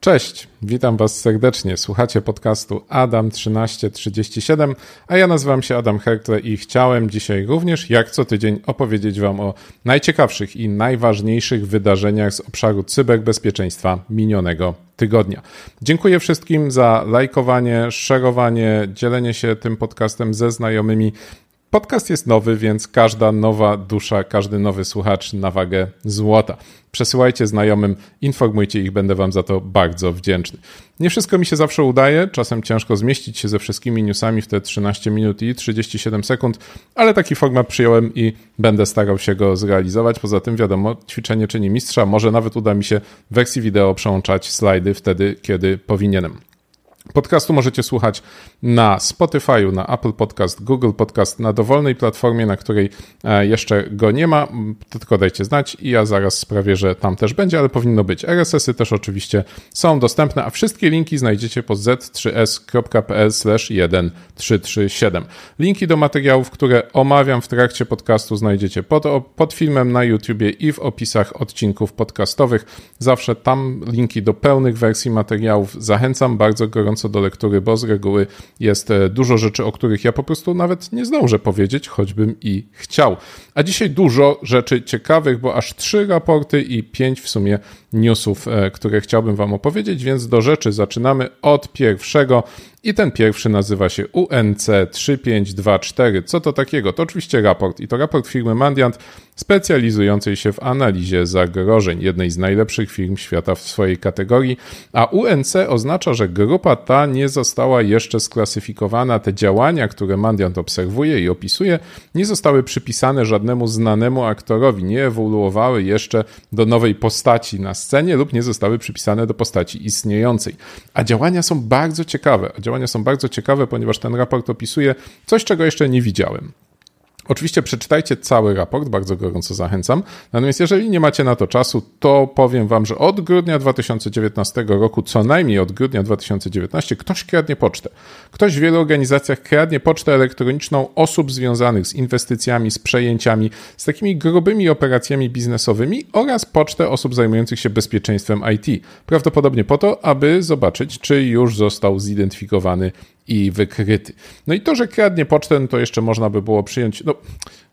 Cześć, witam Was serdecznie. Słuchacie podcastu Adam 1337, a ja nazywam się Adam Herkle i chciałem dzisiaj również, jak co tydzień, opowiedzieć Wam o najciekawszych i najważniejszych wydarzeniach z obszaru cyberbezpieczeństwa minionego tygodnia. Dziękuję wszystkim za lajkowanie, szerowanie, dzielenie się tym podcastem ze znajomymi. Podcast jest nowy, więc każda nowa dusza, każdy nowy słuchacz na wagę złota. Przesyłajcie znajomym, informujcie ich, będę Wam za to bardzo wdzięczny. Nie wszystko mi się zawsze udaje, czasem ciężko zmieścić się ze wszystkimi newsami w te 13 minut i 37 sekund, ale taki format przyjąłem i będę starał się go zrealizować. Poza tym, wiadomo, ćwiczenie czyni mistrza, może nawet uda mi się w wersji wideo przełączać slajdy wtedy, kiedy powinienem. Podcastu możecie słuchać na Spotify, na Apple Podcast, Google Podcast, na dowolnej platformie, na której e, jeszcze go nie ma. Tylko dajcie znać i ja zaraz sprawię, że tam też będzie, ale powinno być. RSS-y też oczywiście są dostępne, a wszystkie linki znajdziecie po z3s.pl/1337. Linki do materiałów, które omawiam w trakcie podcastu znajdziecie pod, pod filmem na YouTubie i w opisach odcinków podcastowych. Zawsze tam linki do pełnych wersji materiałów. Zachęcam bardzo gorąco zachęcająco do lektury, bo z reguły jest e, dużo rzeczy, o których ja po prostu nawet nie zdążę powiedzieć, choćbym i chciał. A dzisiaj dużo rzeczy ciekawych, bo aż trzy raporty i pięć w sumie newsów, e, które chciałbym Wam opowiedzieć, więc do rzeczy zaczynamy od pierwszego. I ten pierwszy nazywa się UNC 3524. Co to takiego? To oczywiście raport i to raport firmy Mandiant specjalizującej się w analizie zagrożeń, jednej z najlepszych firm świata w swojej kategorii, a UNC oznacza, że grupa ta nie została jeszcze sklasyfikowana. Te działania, które Mandiant obserwuje i opisuje, nie zostały przypisane żadnemu znanemu aktorowi, nie ewoluowały jeszcze do nowej postaci na scenie lub nie zostały przypisane do postaci istniejącej. A działania są bardzo ciekawe. A działania są bardzo ciekawe, ponieważ ten raport opisuje coś, czego jeszcze nie widziałem. Oczywiście przeczytajcie cały raport, bardzo gorąco zachęcam. Natomiast jeżeli nie macie na to czasu, to powiem Wam, że od grudnia 2019 roku, co najmniej od grudnia 2019, ktoś kradnie pocztę. Ktoś w wielu organizacjach kradnie pocztę elektroniczną osób związanych z inwestycjami, z przejęciami, z takimi grubymi operacjami biznesowymi oraz pocztę osób zajmujących się bezpieczeństwem IT. Prawdopodobnie po to, aby zobaczyć, czy już został zidentyfikowany i wykryty. No i to, że kradnie pocztę, to jeszcze można by było przyjąć. No,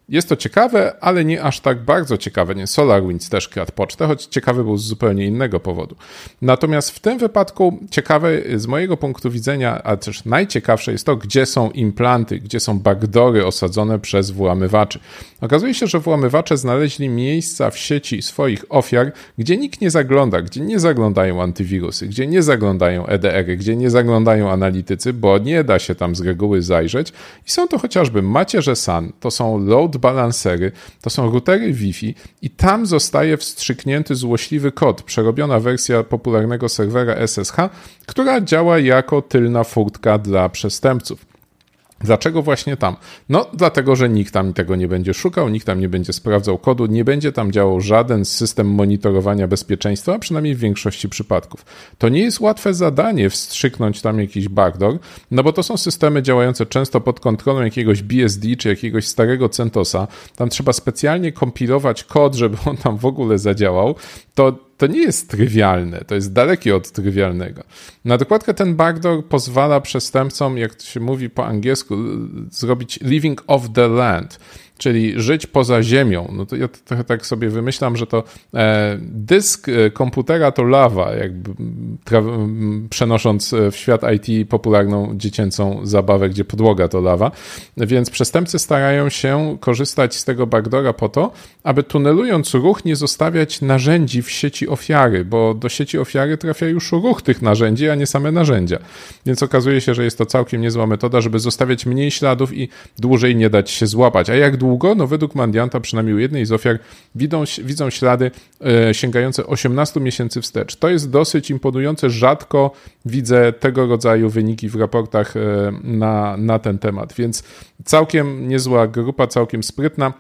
jest to ciekawe, ale nie aż tak bardzo ciekawe. Nie, SolarWinds też kradł pocztę, choć ciekawy był z zupełnie innego powodu. Natomiast w tym wypadku ciekawe z mojego punktu widzenia, a też najciekawsze jest to, gdzie są implanty, gdzie są backdory osadzone przez włamywaczy. Okazuje się, że włamywacze znaleźli miejsca w sieci swoich ofiar, gdzie nikt nie zagląda, gdzie nie zaglądają antywirusy, gdzie nie zaglądają EDR-y, gdzie nie zaglądają analitycy, bo nie da się tam z reguły zajrzeć. I są to chociażby macierze SAN, to są load balancery, to są routery Wi-Fi i tam zostaje wstrzyknięty złośliwy kod, przerobiona wersja popularnego serwera SSH, która działa jako tylna furtka dla przestępców. Dlaczego właśnie tam? No, dlatego, że nikt tam tego nie będzie szukał, nikt tam nie będzie sprawdzał kodu, nie będzie tam działał żaden system monitorowania bezpieczeństwa, a przynajmniej w większości przypadków. To nie jest łatwe zadanie wstrzyknąć tam jakiś backdoor, no bo to są systemy działające często pod kontrolą jakiegoś BSD czy jakiegoś starego CentOSa. Tam trzeba specjalnie kompilować kod, żeby on tam w ogóle zadziałał. To to nie jest trywialne, to jest dalekie od trywialnego. Na dokładkę ten backdoor pozwala przestępcom, jak to się mówi po angielsku, zrobić living off the land czyli żyć poza ziemią. No to ja trochę tak sobie wymyślam, że to e, dysk e, komputera to lawa, jakby przenosząc e, w świat IT popularną dziecięcą zabawę, gdzie podłoga to lawa. Więc przestępcy starają się korzystać z tego backdora po to, aby tunelując ruch nie zostawiać narzędzi w sieci ofiary, bo do sieci ofiary trafia już ruch tych narzędzi, a nie same narzędzia. Więc okazuje się, że jest to całkiem niezła metoda, żeby zostawiać mniej śladów i dłużej nie dać się złapać. A jak dłużej długo? No według Mandianta, przynajmniej u jednej z ofiar, widzą, widzą ślady e, sięgające 18 miesięcy wstecz. To jest dosyć imponujące. Rzadko widzę tego rodzaju wyniki w raportach e, na, na ten temat, więc całkiem niezła grupa, całkiem sprytna.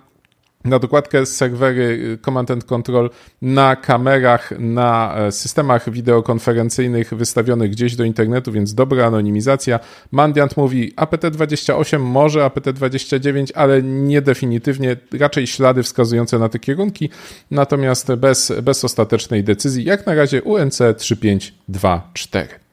Na dokładkę serwery y, Command and Control na kamerach, na e, systemach wideokonferencyjnych wystawionych gdzieś do internetu, więc dobra anonimizacja. Mandiant mówi APT28, może APT29, ale nie definitywnie, raczej ślady wskazujące na te kierunki, natomiast bez, bez ostatecznej decyzji, jak na razie UNC 3524.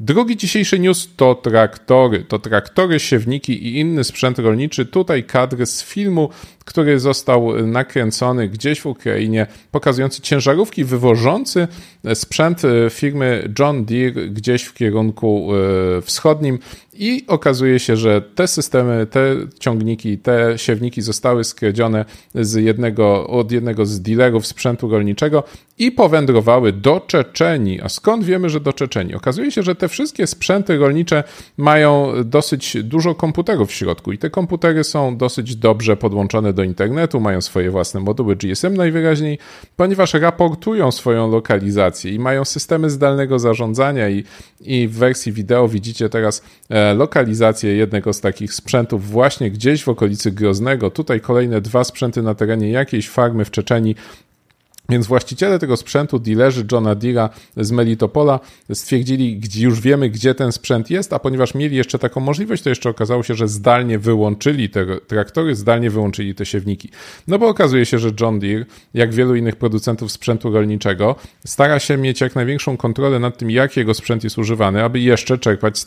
Drugi dzisiejszy news to traktory. To traktory, siewniki i inny sprzęt rolniczy. Tutaj kadry z filmu, który został nakręcony gdzieś w Ukrainie, pokazujący ciężarówki wywożący sprzęt firmy John Deere gdzieś w kierunku e, wschodnim. I okazuje się, że te systemy, te ciągniki, te siewniki zostały skradzione z jednego, od jednego z dealerów sprzętu rolniczego i powędrowały do Czeczenii. A skąd wiemy, że do Czeczenii? Okazuje się, że te wszystkie sprzęty rolnicze mają dosyć dużo komputerów w środku i te komputery są dosyć dobrze podłączone do internetu, mają swoje własne moduły GSM najwyraźniej, ponieważ raportują swoją lokalizację i mają systemy zdalnego zarządzania i, i w wersji wideo widzicie teraz e, lokalizację jednego z takich sprzętów właśnie gdzieś w okolicy Groznego. Tutaj kolejne dwa sprzęty na terenie jakiejś farmy w Czeczenii więc właściciele tego sprzętu, dealerzy Johna Deera z Melitopola stwierdzili, gdzie już wiemy, gdzie ten sprzęt jest, a ponieważ mieli jeszcze taką możliwość, to jeszcze okazało się, że zdalnie wyłączyli te traktory, zdalnie wyłączyli te siewniki. No bo okazuje się, że John Deere, jak wielu innych producentów sprzętu rolniczego, stara się mieć jak największą kontrolę nad tym, jak jego sprzęt jest używany, aby jeszcze czerpać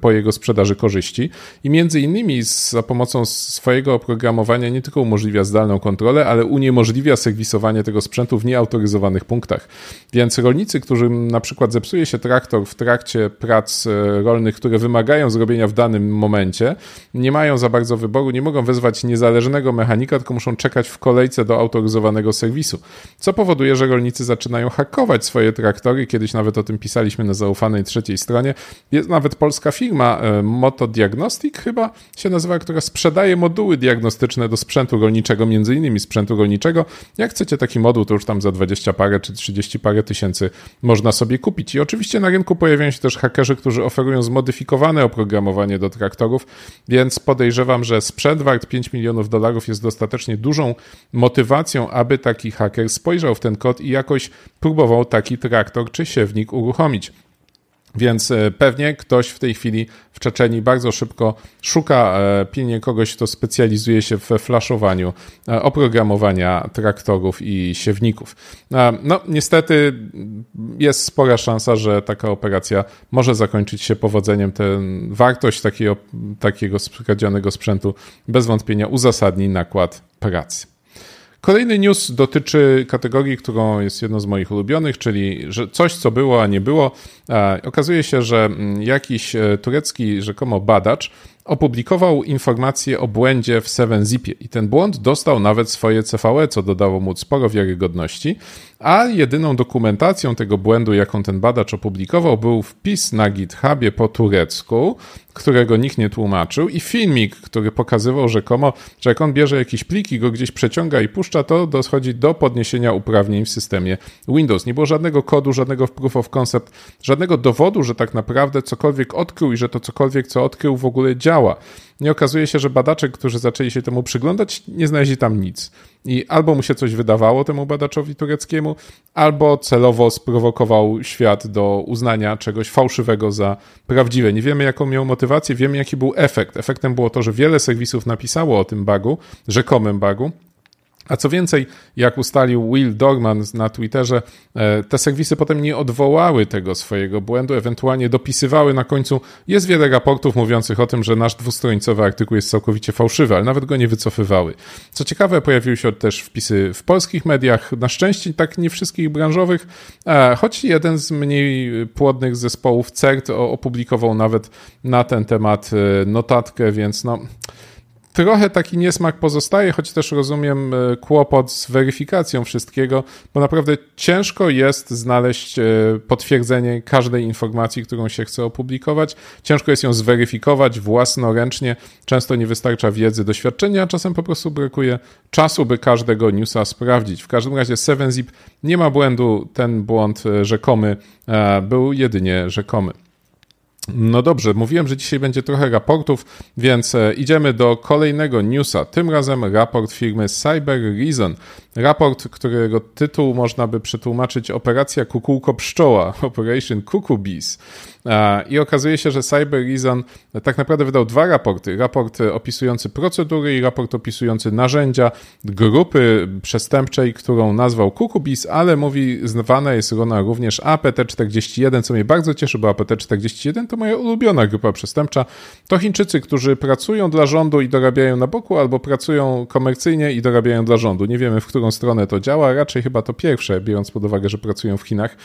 po jego sprzedaży korzyści. I między innymi za pomocą swojego oprogramowania nie tylko umożliwia zdalną kontrolę, ale uniemożliwia serwisowanie tego sprzętu w nieautoryzowanych punktach. Więc rolnicy, którym na przykład zepsuje się traktor w trakcie prac e, rolnych, które wymagają zrobienia w danym momencie, nie mają za bardzo wyboru, nie mogą wezwać niezależnego mechanika, tylko muszą czekać w kolejce do autoryzowanego serwisu. Co powoduje, że rolnicy zaczynają hakować swoje traktory. Kiedyś nawet o tym pisaliśmy na zaufanej trzeciej stronie. Jest nawet polska firma e, Motodiagnostic chyba się nazywa, która sprzedaje moduły diagnostyczne do sprzętu rolniczego, między innymi sprzętu rolniczego. Jak chcecie taki moduł, to już tam za 20 parę czy 30 parę tysięcy można sobie kupić. I oczywiście na rynku pojawiają się też hakerzy, którzy oferują zmodyfikowane oprogramowanie do traktorów, więc podejrzewam, że sprzęt wart 5 milionów dolarów jest dostatecznie dużą motywacją, aby taki haker spojrzał w ten kod i jakoś próbował taki traktor czy siewnik uruchomić. Więc e, pewnie ktoś w tej chwili w Czeczeni bardzo szybko szuka e, pilnie kogoś, kto specjalizuje się we flaszowaniu e, oprogramowania traktorów i siewników. No, niestety jest spora szansa, że taka operacja może zakończyć się powodzeniem. Ten, wartość takiego, takiego skradzionego sprzętu bez wątpienia uzasadni nakład pracy. Kolejny news dotyczy kategorii, którą jest jedną z moich ulubionych, czyli że coś, co było, a nie było. Okazuje się, że mm, jakiś e, turecki rzekomo badacz opublikował informację o błędzie w 7-zipie i ten błąd dostał nawet swoje CVE, co dodało mu sporo wiarygodności, a jedyną dokumentacją tego błędu, jaką ten badacz opublikował, był wpis na GitHubie po turecku, którego nikt nie tłumaczył i filmik, który pokazywał rzekomo, że jak on bierze jakiś plik i go gdzieś przeciąga i puszcza, to dochodzi do podniesienia uprawnień w systemie Windows. Nie było żadnego kodu, żadnego proof of concept, żadnego dowodu, że tak naprawdę cokolwiek odkrył i że to cokolwiek, co odkrył w ogóle działa. Nie okazuje się, że badacze, którzy zaczęli się temu przyglądać, nie znaleźli tam nic. I albo mu się coś wydawało temu badaczowi tureckiemu, albo celowo sprowokował świat do uznania czegoś fałszywego za prawdziwe. Nie wiemy, jaką miał motywację, wiemy, jaki był efekt. Efektem było to, że wiele serwisów napisało o tym bugu, rzekomym bugu, a co więcej, jak ustalił Will Dogman na Twitterze, e, te serwisy potem nie odwołały tego swojego błędu, ewentualnie dopisywały na końcu. Jest wiele raportów mówiących o tym, że nasz dwustronicowy artykuł jest całkowicie fałszywy, ale nawet go nie wycofywały. Co ciekawe, pojawiły się też wpisy w polskich mediach, na szczęście tak nie wszystkich branżowych, choć jeden z mniej płodnych zespołów CERT opublikował nawet na ten temat e, notatkę, więc no trochę taki niesmak pozostaje, choć też rozumiem e, kłopot z weryfikacją wszystkiego, bo naprawdę ciężko jest znaleźć e, potwierdzenie każdej informacji, którą się chce opublikować. Ciężko jest ją zweryfikować własnoręcznie. Często nie wystarcza wiedzy, doświadczenia, a czasem po prostu brakuje czasu, by każdego newsa sprawdzić. W każdym razie 7zip nie ma błędu, ten błąd e, rzekomy był jedynie rzekomy. No dobrze, mówiłem, że dzisiaj będzie trochę raportów, więc e, idziemy do kolejnego newsa. Tym razem raport firmy Cyber Reason. Raport, którego tytuł można by przetłumaczyć Operacja Kukułko Pszczoła, Operation Cuckoo Bees. I okazuje się, że Cyber Reason tak naprawdę wydał dwa raporty. Raport opisujący procedury i raport opisujący narzędzia grupy przestępczej, którą nazwał Kukubis, ale mówi, zwana jest ona również APT-41, co mnie bardzo cieszy, bo APT-41 to moja ulubiona grupa przestępcza. To Chińczycy, którzy pracują dla rządu i dorabiają na boku, albo pracują komercyjnie i dorabiają dla rządu. Nie wiemy, w którą stronę to działa, raczej chyba to pierwsze, biorąc pod uwagę, że pracują w Chinach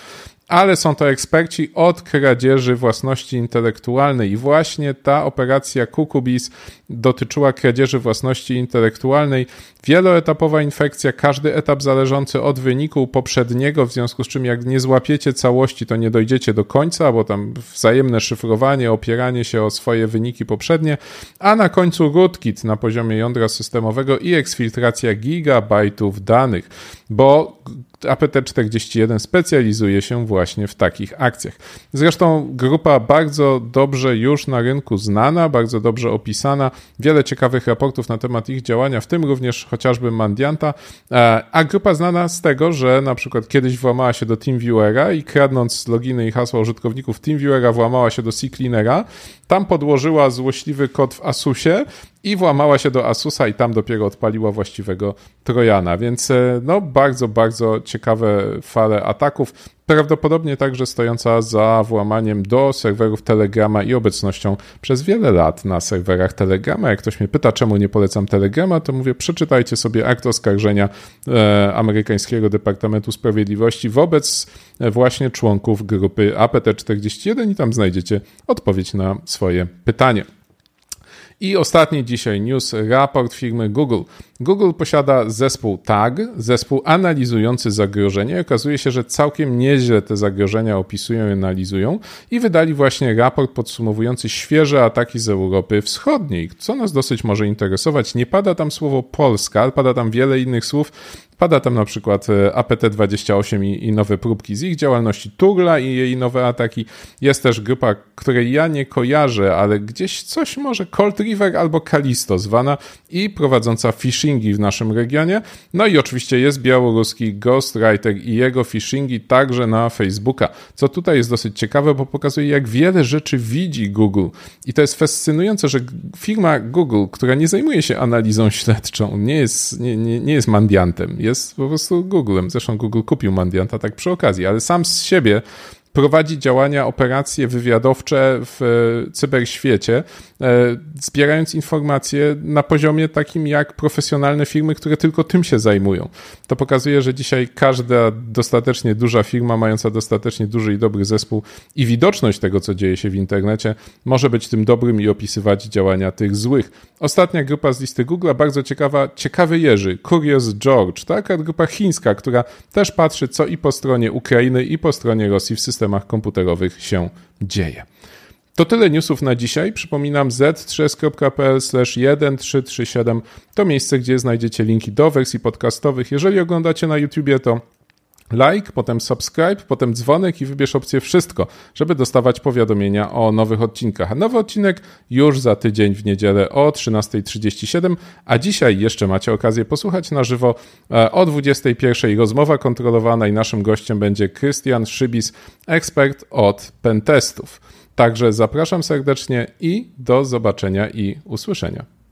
ale są to eksperci od kradzieży własności intelektualnej. I właśnie ta operacja Kukubis dotyczyła kradzieży własności intelektualnej. Wieloetapowa infekcja, każdy etap zależący od wyniku poprzedniego, w związku z czym jak nie złapiecie całości, to nie dojdziecie do końca, bo tam wzajemne szyfrowanie, opieranie się o swoje wyniki poprzednie, a na końcu rootkit na poziomie jądra systemowego i eksfiltracja gigabajtów danych, bo APT41 specjalizuje się właśnie w takich akcjach. Zresztą grupa bardzo dobrze już na rynku znana, bardzo dobrze opisana, wiele ciekawych raportów na temat ich działania, w tym również chociażby Mandianta, e, a grupa znana z tego, że na przykład kiedyś włamała się do TeamViewera i kradnąc loginy i hasła użytkowników TeamViewera włamała się do CCleanera, tam podłożyła złośliwy kod w Asusie i włamała się do Asusa i tam dopiero odpaliła właściwego Trojana. Więc e, no bardzo, bardzo ciekawe fale ataków. Prawdopodobnie także stojąca za włamaniem do serwerów Telegrama i obecnością przez wiele lat na serwerach Telegrama. Jak ktoś mnie pyta, czemu nie polecam Telegrama, to mówię, przeczytajcie sobie akt oskarżenia e, amerykańskiego Departamentu Sprawiedliwości wobec e, właśnie członków grupy APT41 i tam znajdziecie odpowiedź na swoje pytanie. I ostatni dzisiaj news, raport firmy Google. Google posiada zespół TAG, zespół analizujący zagrożenia. Okazuje się, że całkiem nieźle te zagrożenia opisują i analizują i wydali właśnie raport podsumowujący świeże ataki z Europy Wschodniej, co nas dosyć może interesować. Nie pada tam słowo Polska, ale pada tam wiele innych słów, Pada tam na przykład e, APT28 i, i, nowe próbki z ich działalności, Turla i jej nowe ataki. Jest też grupa, której ja nie kojarzę, ale gdzieś coś może Cold River albo Kalisto zwana i prowadząca phishingi w naszym regionie. No i oczywiście jest białoruski Ghostwriter i jego phishingi także na Facebooka, co tutaj jest dosyć ciekawe, bo pokazuje jak wiele rzeczy widzi Google. I to jest fascynujące, że firma Google, która nie zajmuje się analizą śledczą, nie jest, nie, nie, nie jest mandiantem, jest po prostu Googlem. Zresztą Google kupił Mandianta tak przy okazji, ale sam z siebie prowadzi działania, operacje wywiadowcze w e, cyberświecie, e, zbierając informacje na poziomie takim jak profesjonalne firmy, które tylko tym się zajmują. To pokazuje, że dzisiaj każda dostatecznie duża firma, mająca dostatecznie duży i dobry zespół i widoczność tego, co dzieje się w internecie, może być tym dobrym i opisywać działania tych złych. Ostatnia grupa z listy Google, bardzo ciekawa, ciekawy Jerzy, Curious George, taka grupa chińska, która też patrzy, co i po stronie Ukrainy, i po stronie Rosji w systemie systemach komputerowych się dzieje. To tyle newsów na dzisiaj. Przypominam z3.pl 1337 to miejsce, gdzie znajdziecie linki do wersji podcastowych. Jeżeli oglądacie na YouTubie, to like, potem subscribe, potem dzwonek i wybierz opcję wszystko, żeby dostawać powiadomienia o nowych odcinkach. A nowy odcinek już za tydzień w niedzielę o 13.37, a dzisiaj jeszcze macie okazję posłuchać na żywo e, o 21.00 rozmowa kontrolowana i naszym gościem będzie Krystian Szybis, ekspert od pentestów. Także zapraszam serdecznie i do zobaczenia i usłyszenia.